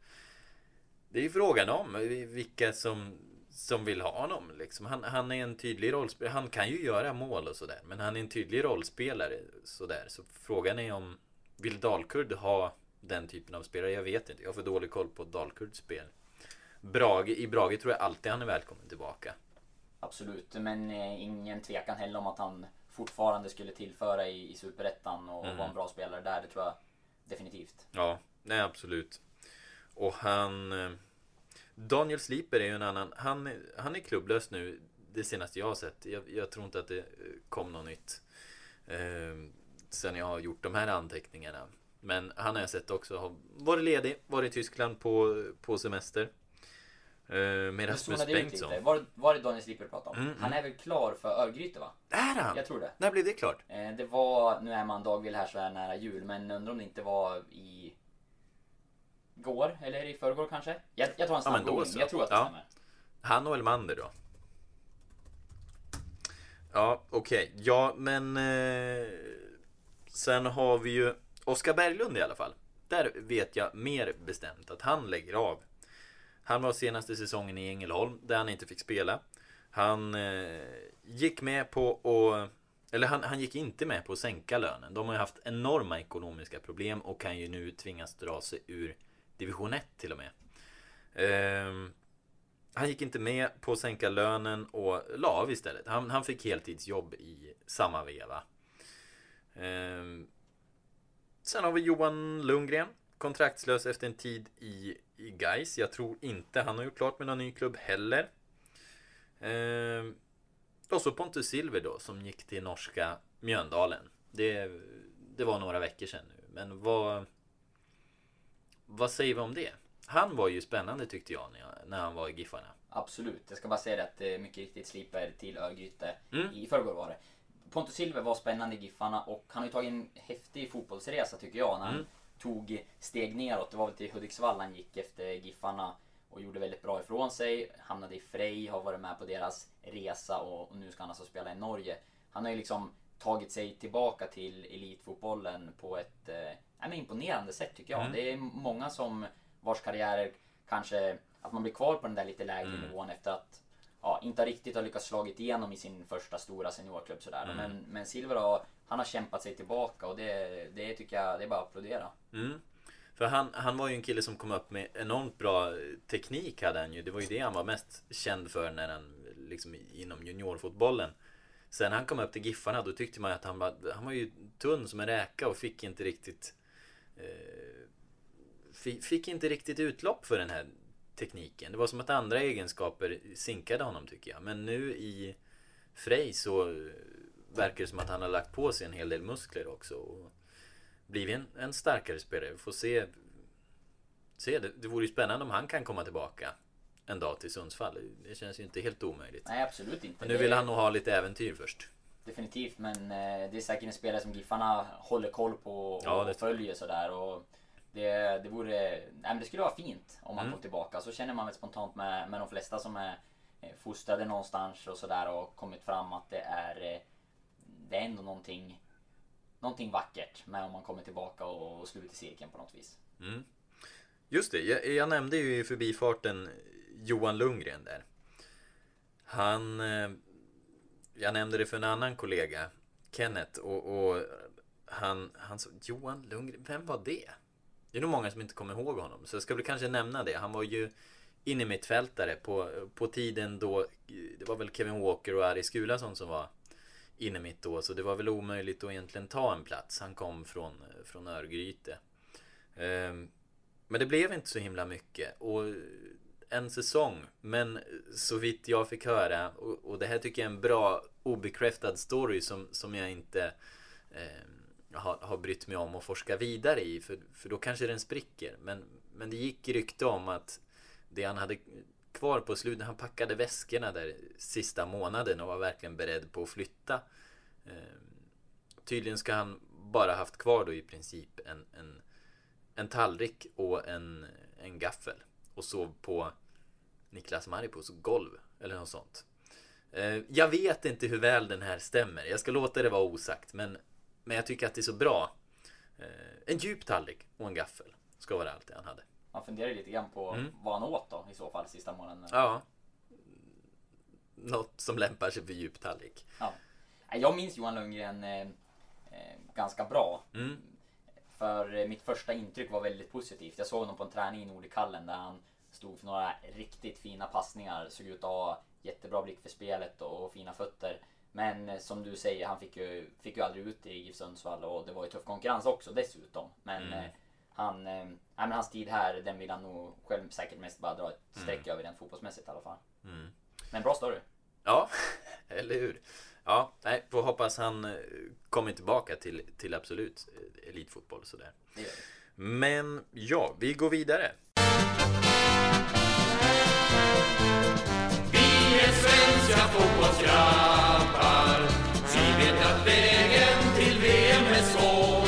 Speaker 1: Det är ju frågan om vilka som, som vill ha honom. Liksom. Han, han är en tydlig rollspelare. Han kan ju göra mål och sådär. Men han är en tydlig rollspelare. Sådär. Så frågan är om vill Dalkurd ha den typen av spelare? Jag vet inte. Jag har för dålig koll på Dalkurds spel. Brage, I Brage tror jag alltid han är välkommen tillbaka.
Speaker 2: Absolut, men eh, ingen tvekan heller om att han fortfarande skulle tillföra i, i Superettan och
Speaker 1: Mm.
Speaker 2: vara en bra spelare där. Det tror jag definitivt.
Speaker 1: Ja, nej absolut. Och han... eh, Daniel Sliper är ju en annan. Han, han är klubblös nu. Det senaste jag har sett. Jag, jag tror inte att det eh, kom något nytt. Eh, sen jag har gjort de här anteckningarna. Men han har jag sett också har varit ledig, varit i Tyskland på, på semester. Eh, med Rasmus Bengtsson.
Speaker 2: lite. Var, var det Daniel Slipper du pratade om?
Speaker 1: Mm,
Speaker 2: Han är väl klar för Örgryte va?
Speaker 1: Är han?
Speaker 2: Jag tror det.
Speaker 1: När blev det klart?
Speaker 2: Eh, Det var, nu är man dagvill här så här nära jul, men undrar om det inte var i går, eller i förrgår kanske? Jag, jag tar en
Speaker 1: Ja,
Speaker 2: snabb
Speaker 1: då
Speaker 2: googling,
Speaker 1: så.
Speaker 2: jag tror att det
Speaker 1: Ja.
Speaker 2: stämmer.
Speaker 1: Han och Elmander då? Ja, okej. Ja, men... Eh, sen har vi ju Oskar Berglund i alla fall. Där vet jag mer bestämt att han lägger av. Han var senaste säsongen i Ängelholm där han inte fick spela. Han eh, gick med på att... Eller han, han gick inte med på att sänka lönen. De har ju haft enorma ekonomiska problem och kan ju nu tvingas dra sig ur division 1 till och med. Ehm, han gick inte med på att sänka lönen och la av istället. Han, han fick heltidsjobb i samma veva. Ehm, sen har vi Johan Lundgren. Kontraktslös efter en tid i, i Gais. Jag tror inte han har gjort klart med någon ny klubb heller. Ehm, och så Pontus Silver då som gick till norska Mjöndalen. Det, det var några veckor sedan nu. Men vad... Vad säger vi om det? Han var ju spännande tyckte jag när, jag, när han var i Giffarna.
Speaker 2: Absolut, jag ska bara säga det att det mycket riktigt Slipper till Örgryte
Speaker 1: Mm.
Speaker 2: i förrgår var det. Pontus Silver var spännande i Giffarna och han har ju tagit en häftig fotbollsresa tycker jag när han
Speaker 1: Mm.
Speaker 2: tog steg neråt. Det var väl till Hudiksvall han gick efter Giffarna och gjorde väldigt bra ifrån sig. Hamnade i Frej, har varit med på deras resa och, och nu ska han alltså spela i Norge. Han har ju liksom tagit sig tillbaka till elitfotbollen på ett eh, imponerande sätt tycker jag.
Speaker 1: Mm.
Speaker 2: Det är många som vars karriärer kanske att man blir kvar på den där lite lägre
Speaker 1: Mm.
Speaker 2: nivån efter att ja, inte riktigt har lyckats slagit igenom i sin första stora seniorklubb sådär.
Speaker 1: Mm.
Speaker 2: Men, men Silver har, han har kämpat sig tillbaka och det, det tycker jag, det är bara att applådera.
Speaker 1: Mm. För han, han var ju en kille som kom upp med enormt bra teknik hade han ju. Det var ju det han var mest känd för när han liksom inom juniorfotbollen. Sen han kom upp till Giffarna då tyckte man att han var, han var ju tunn som en räka och fick inte riktigt eh, Fick inte riktigt utlopp för den här tekniken. Det var som att andra egenskaper sinkade honom tycker jag. Men nu i Frej så eh, verkar det som att han har lagt på sig en hel del muskler också. Och blivit en, en starkare spelare. Vi får se. se det, det vore ju spännande om han kan komma tillbaka en dag till Sundsvall. Det känns ju inte helt omöjligt.
Speaker 2: Nej absolut inte.
Speaker 1: Men nu vill han nog ha lite äventyr först.
Speaker 2: Definitivt, men eh, det är säkert en spelare som Giffarna håller koll på och,
Speaker 1: Ja, det-
Speaker 2: följer sådär. Och det, det vore... Nej, men det skulle vara fint om man
Speaker 1: Mm.
Speaker 2: får tillbaka. Så känner man väl spontant med, med de flesta som är eh, fostrade någonstans och sådär och kommit fram att det är... eh, Det är ändå någonting... Någonting vackert med om man kommer tillbaka och, och sluter cirkeln på något vis.
Speaker 1: Mm. Just det, jag, jag nämnde ju i förbifarten Johan Lundgren där. Han... Eh, jag nämnde det för en annan kollega, Kenneth, och, och han, han sa Johan Lundgren, vem var det? Det är nog många som inte kommer ihåg honom, så jag ska väl kanske nämna det. Han var ju inne mittfältare på, på tiden då, eh, det var väl Kevin Walker och Ari Skulason som var inne mitt då, så det var väl omöjligt att egentligen ta en plats. Han kom från, eh, från Örgryte. Ehm, men det blev inte så himla mycket. Och en säsong. Men så vitt jag fick höra. Och, och det här tycker jag är en bra obekräftad story som, som jag inte eh, har, har brytt mig om att forska vidare i. För, för då kanske den spricker. Men, men det gick rykte om att det han hade kvar på slutet. Han packade väskorna där sista månaden och var verkligen beredd på att flytta. Eh, tydligen ska han bara haft kvar då i princip en, en en tallrik och en, en gaffel. Och sov på Niklas Maripos golv. Eller något sånt. Eh, Jag vet inte hur väl den här stämmer. Jag ska låta det vara osagt. Men, men jag tycker att det är så bra. Eh, En djup tallrik och en gaffel. Ska vara allt det han hade.
Speaker 2: Man funderar lite grann på
Speaker 1: Mm.
Speaker 2: vad han åt då i så fall sista månaden.
Speaker 1: Ja. Något som lämpar sig för djup tallrik.
Speaker 2: Ja. Jag minns Johan Lundgren eh, eh, ganska bra.
Speaker 1: Mm.
Speaker 2: För eh, mitt första intryck var väldigt positivt. Jag såg honom på en träning i Nordikallen där han stod för några riktigt fina passningar. Såg ut att ha jättebra blick för spelet och fina fötter. Men eh, som du säger, han fick ju, fick ju aldrig ut i GIF Sundsvall och det var ju tuff konkurrens också dessutom. Men
Speaker 1: Mm.
Speaker 2: eh, han, nej, men hans tid här, den vill han nog själv säkert mest bara dra ett streck över den fotbollsmässigt i alla fall.
Speaker 1: Mm.
Speaker 2: Men bra story.
Speaker 1: Ja, eller hur? Ja, nej, får hoppas han eh, kommer tillbaka till, till absolut eh, elitfotboll sådär.
Speaker 2: Yeah.
Speaker 1: Men ja, vi går vidare. Vi är svenska fotbollsgrabbar. Vi vet att vägen till VM är svår.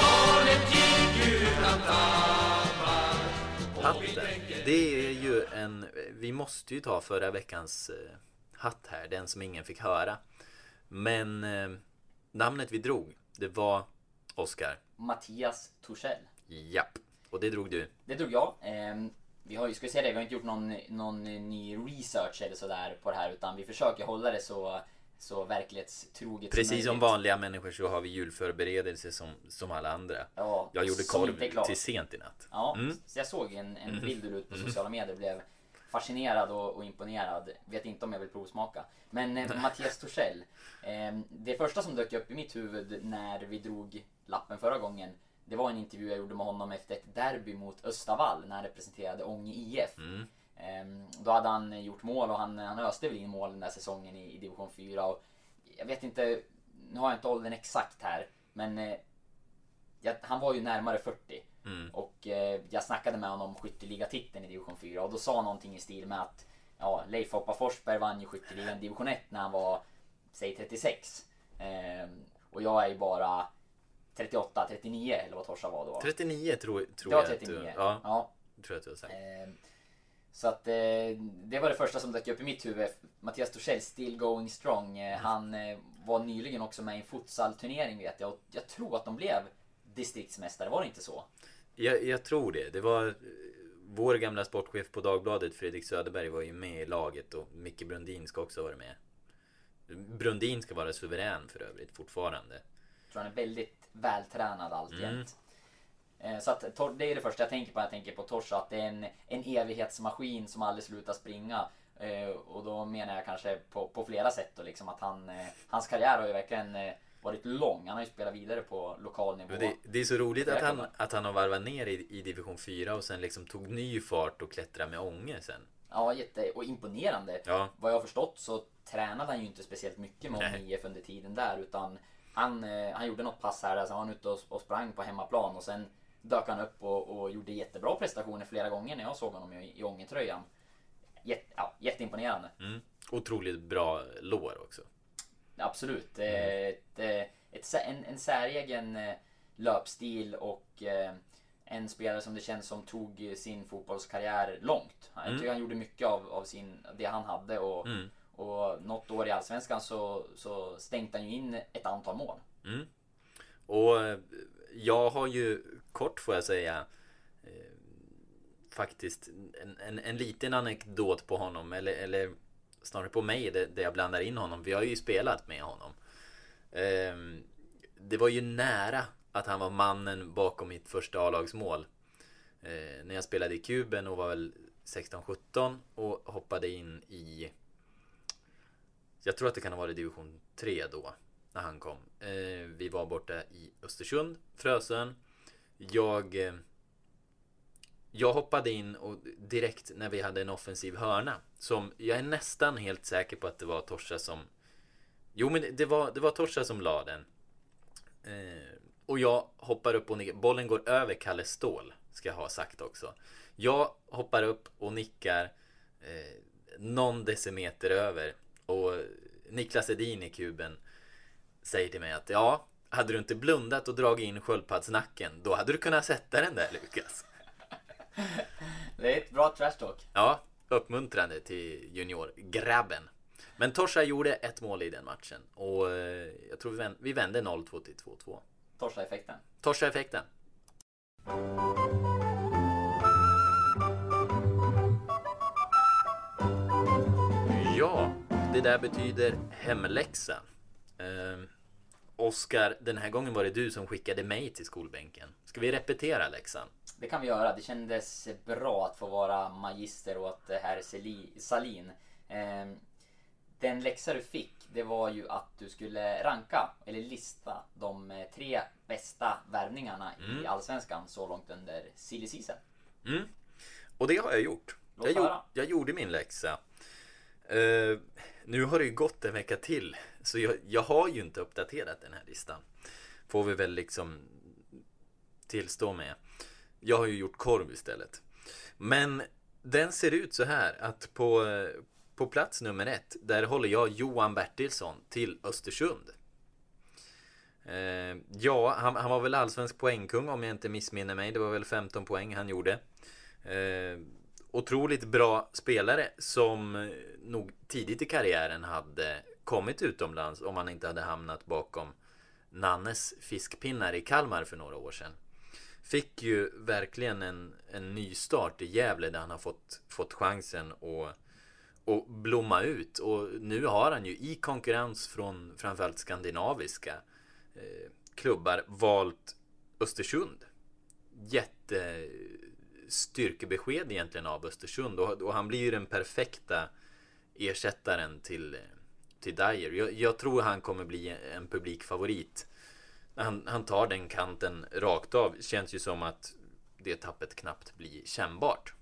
Speaker 1: Talet gick utan tappar Hatten, det är ju en... Vi måste ju ta förra veckans eh, hatt här, den som ingen fick höra. Men eh, namnet vi drog, det var Oscar.
Speaker 2: Mattias Torssell.
Speaker 1: Japp. Och det drog du.
Speaker 2: Det drog jag. Ehm, vi har ju, ska säga det, vi har inte gjort någon, någon ny research eller sådär på det här utan vi försöker hålla det så, så verklighetstroget
Speaker 1: Precis som
Speaker 2: möjligt.
Speaker 1: vanliga människor så har vi julförberedelse som, som alla andra.
Speaker 2: Ja,
Speaker 1: Jag gjorde
Speaker 2: som
Speaker 1: korv till sent i natt.
Speaker 2: Ja,
Speaker 1: Mm.
Speaker 2: så jag såg en, en bild du ut på sociala medier blev fascinerad och, och imponerad. Vet inte om jag vill provsmaka. Men eh, Mattias Torssell. Eh, det första som dök upp i mitt huvud när vi drog lappen förra gången. Det var en intervju jag gjorde med honom efter ett derby mot Östavall när han representerade Ånge IF.
Speaker 1: Mm.
Speaker 2: Ehm, Då hade han gjort mål och han, han öste väl in mål den där säsongen i, i division 4. Och jag vet inte, nu har jag inte åldern exakt här, men eh, jag, han var ju närmare 40.
Speaker 1: Mm.
Speaker 2: Och eh, jag snackade med honom om skytteligatiteln i division 4 och då sa han någonting i stil med att ja, Leif Hoppa Forsberg vann ju skytteligan i division 1 när han var, säg 36. Ehm, och jag är ju bara 38, 39 eller vad Torsa var då.
Speaker 1: 39 tror, tror jag
Speaker 2: 39.
Speaker 1: att du... Ja,
Speaker 2: ja.
Speaker 1: tror jag att du har sagt.
Speaker 2: Ehm, Så att eh, det var det första som dök upp i mitt huvud. Mattias Torssell, still going strong. Eh, Han eh, var nyligen också med i en futsalturnering vet jag. Och jag tror att de blev distriktsmästare, var det inte så?
Speaker 1: Jag, jag tror det. Det var... eh, Vår gamla sportchef på Dagbladet, Fredrik Söderberg, var ju med i laget och Micke Brundin ska också vara med. Brundin ska vara suverän för övrigt fortfarande.
Speaker 2: Jag tror han är väldigt vältränad alltjämt. Eh, Så att det är det första jag tänker på när jag tänker på Torsa. Att det är en, en evighetsmaskin som aldrig slutar springa. Eh, Och då menar jag kanske på, på flera sätt då, liksom att han, hans karriär har ju verkligen varit lång. Han har ju spelat vidare på lokal nivå.
Speaker 1: Det, det är så roligt att han, att han har varvat ner i, i division 4 och sen liksom tog ny fart och klättrade med Ånge sen.
Speaker 2: Ja, jätte och imponerande.
Speaker 1: Ja.
Speaker 2: Vad jag har förstått så tränade han ju inte speciellt mycket med
Speaker 1: Nej.
Speaker 2: IF under tiden där utan han, eh, han gjorde något pass här, alltså han var ute och, och sprang på hemmaplan och sen dök han upp och, och gjorde jättebra prestationer flera gånger när jag såg honom i, i Ångetröjan. Jätte, ja, jätteimponerande.
Speaker 1: Mm. Otroligt bra lår också.
Speaker 2: Absolut. Eh, Ett, eh, ett, en, en säregen eh, löpstil och eh, en spelare som det känns som tog sin fotbollskarriär långt. Jag tycker han gjorde mycket av, av sin, det han hade och,
Speaker 1: Mm.
Speaker 2: och något år i Allsvenskan så, så stänkte han ju in ett antal mål.
Speaker 1: Mm. Och jag har ju kort får jag säga eh, faktiskt en, en, en liten anekdot på honom eller, eller snarare på mig där, det jag blandar in honom. Vi har ju spelat med honom. Ehm, det var ju nära att han var mannen bakom mitt första A-lagsmål. Eh, när jag spelade i kuben och var väl 16-17 och hoppade in i jag tror att det kan ha varit division 3 då när han kom. Eh, vi var borta i Östersund, Frösön. Jag eh, jag hoppade in och direkt när vi hade en offensiv hörna som jag är nästan helt säker på att det var Torsa som Jo men det var, det var Torsa som la den. Eh, och jag hoppar upp och nickar. Bollen går över Kalle Ståhl. Ska jag ha sagt också. Jag hoppar upp och nickar eh, någon decimeter över. Och Niklas Edin i kuben säger till mig att ja, hade du inte blundat och dragit in sköldpaddsnacken då hade du kunnat sätta den där Lukas.
Speaker 2: Det är ett bra trash talk.
Speaker 1: Ja, uppmuntrande till juniorgrabben. Men Torsa gjorde ett mål i den matchen och eh, jag tror vi vände, vi vände 0-2 till 2-2.
Speaker 2: Torsa-effekten.
Speaker 1: Torsa-effekten. Ja, det där betyder hemläxa. Oskar, den här gången var det du som skickade mig till skolbänken. Ska vi repetera läxan?
Speaker 2: Det kan vi göra. Det kändes bra att få vara magister åt herr Salin. Ehm, Den läxa du fick, det var ju att du skulle ranka, eller lista, de eh, tre bästa värvningarna i Allsvenskan så långt under silly season.
Speaker 1: Mm. Och det har jag gjort. Jag, gjorde, jag gjorde min läxa. Eh, nu har det ju gått en vecka till. Så jag, jag har ju inte uppdaterat den här listan. Får vi väl liksom tillstå med. Jag har ju gjort korv istället. Men den ser ut så här att på, på plats nummer ett, där håller jag Johan Bertilsson till Östersund. Eh, ja, han, han var väl allsvensk poängkung om jag inte missminner mig. Det var väl 15 poäng han gjorde. Eh, otroligt bra spelare som nog tidigt i karriären hade kommit utomlands om han inte hade hamnat bakom Nannes fiskpinnar i Kalmar för några år sedan. Fick ju verkligen en, en ny start i Gävle där han har fått, fått chansen att och blomma ut. Och nu har han ju i konkurrens från framförallt skandinaviska eh, klubbar valt Östersund. Jätte styrkebesked egentligen av Östersund och, och han blir ju den perfekta ersättaren till, till Dyer. Jag, jag tror han kommer bli en publikfavorit. Han, han tar den kanten rakt av. Känns ju som att det tappet knappt blir kännbart.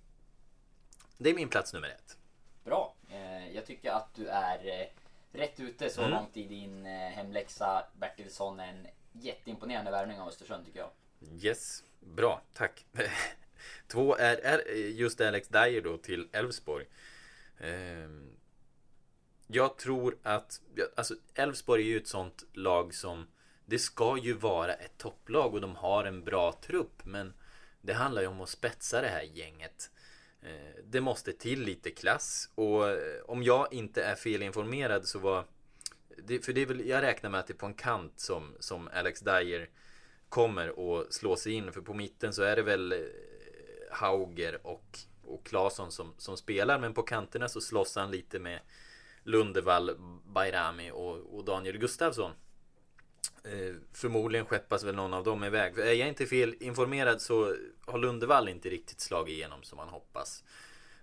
Speaker 1: Det är min plats nummer ett.
Speaker 2: Bra. Eh, jag tycker att du är eh, rätt ute så
Speaker 1: Mm.
Speaker 2: långt i din eh, hemläxa. Bertilsson en jätteimponerande värvning av Östersund tycker jag.
Speaker 1: Yes, bra, tack. Två är, är just Alex Dyer då till Elfsborg. Ehm, jag tror att, alltså Elfsborg är ju ett sånt lag som det ska ju vara ett topplag och de har en bra trupp men det handlar ju om att spetsa det här gänget. Eh, det måste till lite klass och eh, om jag inte är felinformerad så var det, för det är väl, jag räknar med att det är på en kant som, som Alex Dyer kommer att slå sig in. För på mitten så är det väl eh, Hauger och, och Claesson som, som spelar. Men på kanterna så slåss han lite med Lundevall, Bayrami och, och Daniel Gustafsson. Eh, förmodligen skeppas väl någon av dem iväg. För är jag inte fel informerad så har Lundevall inte riktigt slagit igenom som man hoppas.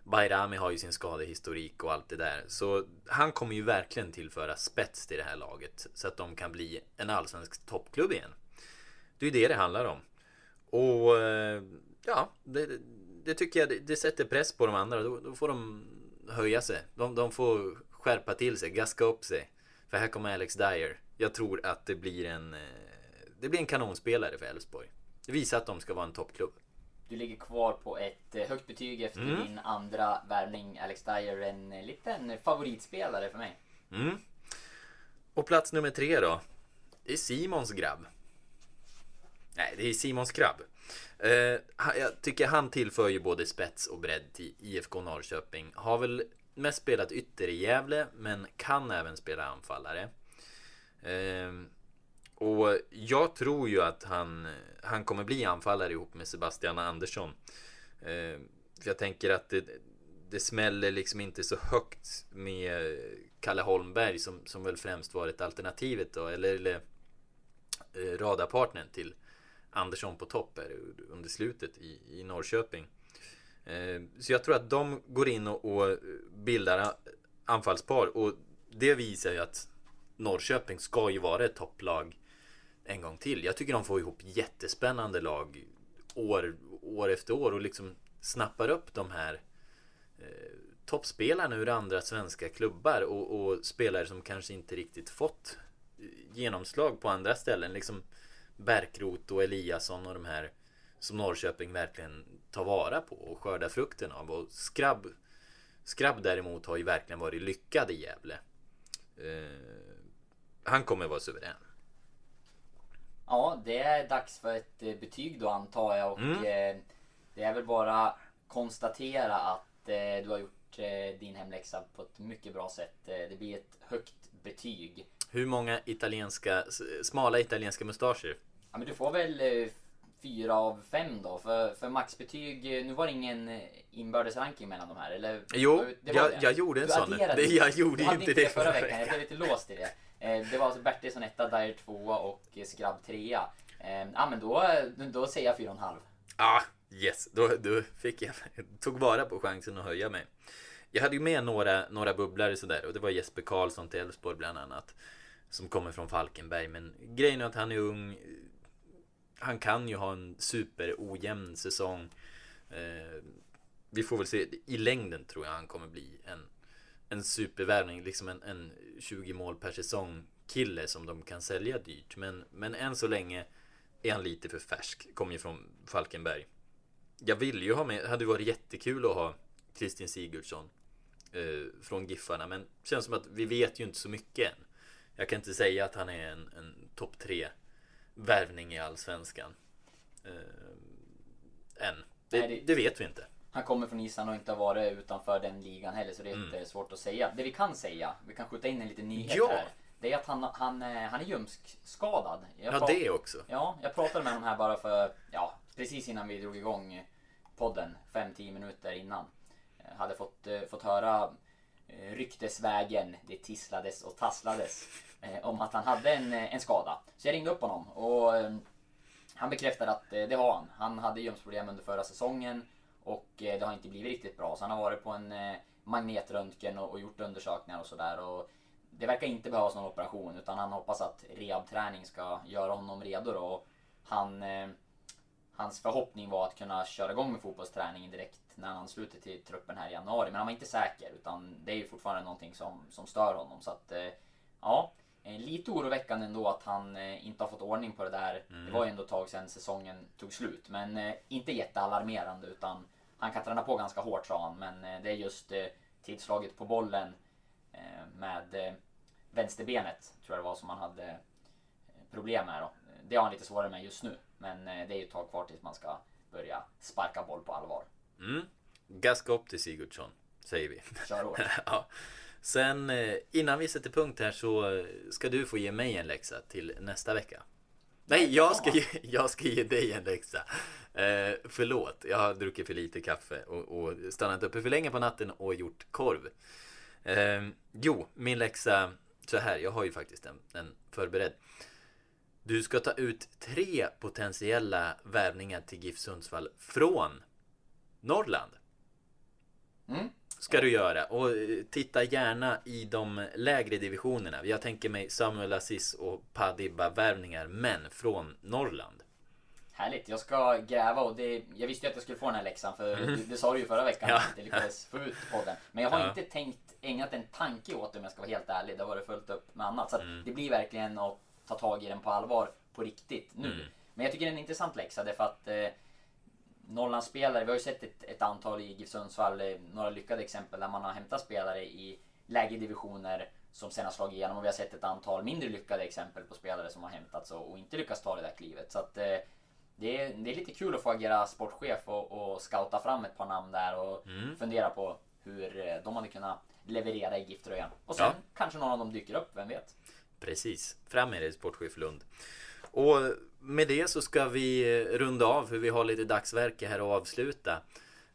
Speaker 1: Bayrami har ju sin skadehistorik och allt det där. Så han kommer ju verkligen tillföra spets till det här laget. Så att de kan bli en allsvensk toppklubb igen. Det är ju det det handlar om. Och eh, ja, det, det tycker jag det, det sätter press på de andra. Då, då får de höja sig. De, de får skärpa till sig, gaska upp sig. För här kommer Alex Dyer. Jag tror att det blir en, eh, det blir en kanonspelare för Elfsborg. Det visar att de ska vara en toppklubb.
Speaker 2: Du ligger kvar på ett eh, högt betyg efter
Speaker 1: Mm.
Speaker 2: din andra värvning. Alex Dyer, en eh, liten favoritspelare för mig.
Speaker 1: Mm. Och plats nummer tre då. Det är Simons grabb. Nej, det är Simons. Eh, ha- jag tycker han tillför ju både spets och bredd till IFK Norrköping. Har väl mest spelat ytter i Gävle, men kan även spela anfallare. Eh, och jag tror ju att han, han kommer bli anfallare ihop med Sebastian Andersson. Eh, för jag tänker att det, det smäller liksom inte så högt med Kalle Holmberg som, som väl främst varit alternativet då, eller, eller eh, radarpartnern till Andersson på topp under slutet i, i Norrköping. Eh, så jag tror att de går in och, och bildar anfallspar och det visar ju att Norrköping ska ju vara ett topplag en gång till. Jag tycker de får ihop jättespännande lag år, år efter år och liksom snappar upp de här eh, toppspelarna ur andra svenska klubbar och, och spelare som kanske inte riktigt fått eh, genomslag på andra ställen. Liksom Bärkroth och Eliasson och de här som Norrköping verkligen tar vara på och skördar frukten av. Och Skrabb, Skrabb däremot har ju verkligen varit lyckad i Gävle. Eh, han kommer vara suverän.
Speaker 2: Ja, det är dags för ett eh, betyg då antar jag och
Speaker 1: Mm.
Speaker 2: eh, det är väl bara konstatera att eh, du har gjort eh, din hemläxa på ett mycket bra sätt. Det blir ett högt betyg.
Speaker 1: Hur många italienska, smala italienska mustascher?
Speaker 2: Ja, men du får väl fyra av fem då för, för maxbetyg. eh, Nu var det ingen eh, inbördes ranking mellan de här eller?
Speaker 1: Jo, jag, jag gjorde en
Speaker 2: Du
Speaker 1: sån. Det, jag gjorde
Speaker 2: Du hade
Speaker 1: inte det
Speaker 2: förra veckan. Jag blev lite låst i det. Eh, Det var alltså Bertilsson etta, Dyer tvåa och Skrabb trea. Eh, Ja men då, då säger jag fyra och en halv.
Speaker 1: Ah, yes. Då, då fick jag, tog vara på chansen att höja mig. Jag hade ju med några, några bubblare sådär och det var Jesper Karlsson till Elfsborg bland annat. Som kommer från Falkenberg men grejen är att han är ung. Han kan ju ha en super ojämn säsong. Eh, vi får väl se. I längden tror jag han kommer bli en, en supervärvning. Liksom en, en 20 mål per säsong kille som de kan sälja dyrt. Men, men än så länge är han lite för färsk. Kommer ju från Falkenberg. Jag vill ju ha med, det hade varit jättekul att ha Kristin Sigurdsson eh, från Giffarna. Men känns som att vi vet ju inte så mycket än. Jag kan inte säga att han är en, en topp tre värvning i Allsvenskan. Eh, än. Det,
Speaker 2: Nej, det-
Speaker 1: det vet vi inte.
Speaker 2: Han kommer från Island och inte har varit utanför den ligan heller så det är
Speaker 1: Mm.
Speaker 2: inte svårt att säga. Det vi kan säga, vi kan skjuta in en liten nyhet
Speaker 1: Ja.
Speaker 2: här. Det är att han, han, eh, han är ljumskskadad. Jag
Speaker 1: Ja, det också.
Speaker 2: Ja, jag pratade med honom här bara för, ja, precis innan vi drog igång podden, 5-10 minuter innan. Eh, Hade fått, eh, fått höra eh, ryktesvägen, det tisslades och tasslades Eh, om att han hade en, eh, en skada. Så jag ringde upp honom och eh, han bekräftade att eh, det har han. Han hade ljumsproblem under förra säsongen och eh, det har inte blivit riktigt bra. Så han har varit på en eh, magnetröntgen och, och gjort undersökningar och sådär. Det verkar inte behövas någon operation utan han hoppas att rehabträning ska göra honom redo då. Han, eh, hans förhoppning var att kunna köra igång med fotbollsträningen direkt när han ansluter till truppen här i januari. Men han var inte säker utan det är ju fortfarande någonting som, som stör honom. Så att eh, ja, lite oroväckande ändå att han eh, inte har fått ordning på det där. Det var ju ändå ett tag sedan säsongen tog slut. Men eh, inte jättealarmerande utan han kan träna på ganska hårt sa han. Men eh, det är just eh, tidslaget på bollen eh, med eh, vänsterbenet tror jag det var som han hade eh, problem med då. Det har han lite svårare med just nu. Men eh, det är ju ett tag kvar tills man ska börja sparka boll på allvar.
Speaker 1: Mm. Gaska upp till Sigurdsson, säger vi.
Speaker 2: Kör hårt.
Speaker 1: ja. Sen eh, innan vi sätter punkt här så eh, ska du få ge mig en läxa till nästa vecka. Nej, jag ska ge, jag ska ge dig en läxa. Eh, förlåt, jag har druckit för lite kaffe och, och stannat uppe för länge på natten och gjort korv. Eh, jo, min läxa så här. Jag har ju faktiskt en, en förberedd. Du ska ta ut tre potentiella värvningar till GIF Sundsvall från Norrland.
Speaker 2: Mm.
Speaker 1: Ska du göra. Och eh, titta gärna i de lägre divisionerna. Jag tänker mig Samuel Aziz och Padibba värvningar, men från Norrland.
Speaker 2: Härligt, jag ska gräva och det, jag visste ju att jag skulle få den här läxan för det, det sa du ju förra veckan
Speaker 1: Ja.
Speaker 2: att jag lyckades få ut podden. Men jag har
Speaker 1: Ja.
Speaker 2: inte tänkt, ägnat en tanke åt det om jag ska vara helt ärlig. Det har varit fullt upp med annat. Så
Speaker 1: Mm.
Speaker 2: det blir verkligen att ta tag i den på allvar på riktigt nu.
Speaker 1: Mm.
Speaker 2: Men jag tycker det är en intressant läxa därför att eh, Norrlandsspelare, vi har ju sett ett, ett antal i GIF Sundsvall, eh, några lyckade exempel där man har hämtat spelare i lägre divisioner som sen har slagit igenom och vi har sett ett antal mindre lyckade exempel på spelare som har hämtats och, och inte lyckats ta det där klivet. Så att eh, det är, det är lite kul att få agera sportchef och, och scouta fram ett par namn där och
Speaker 1: Mm.
Speaker 2: fundera på hur eh, de hade kunnat leverera i GIF-tröjan. Och sen
Speaker 1: Ja.
Speaker 2: kanske någon av dem dyker upp, vem vet?
Speaker 1: Precis. Fram med det, sportchef Lund. Och med det så ska vi runda av för vi har lite dagsverke här att avsluta.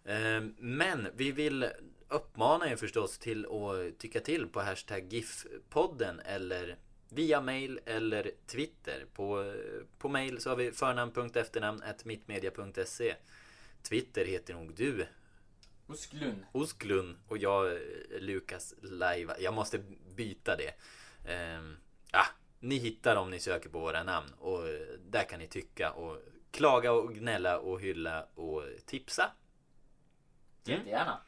Speaker 1: Eh, Men vi vill uppmana er förstås till att tycka till på hashtag GIF-podden eller via mail eller Twitter. På, på mail så har vi förnamn.efternamn mittmedia.se Twitter heter nog du
Speaker 2: Usklun.
Speaker 1: Osklund och jag Lukas Laiva. Jag måste byta det. Ehm, ja, ni hittar om ni söker på våra namn och eh, där kan ni tycka och klaga och gnälla och hylla och tipsa. Mm.
Speaker 2: Jättegärna.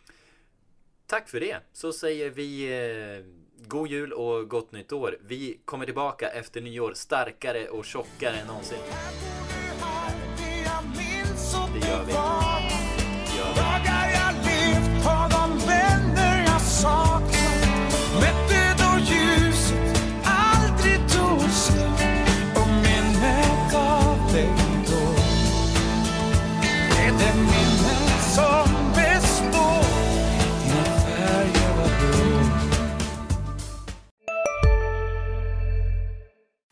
Speaker 1: Tack för det. Så säger vi eh, god jul och gott nytt år. Vi kommer tillbaka efter nyår starkare och tjockare än någonsin. Det gör vi.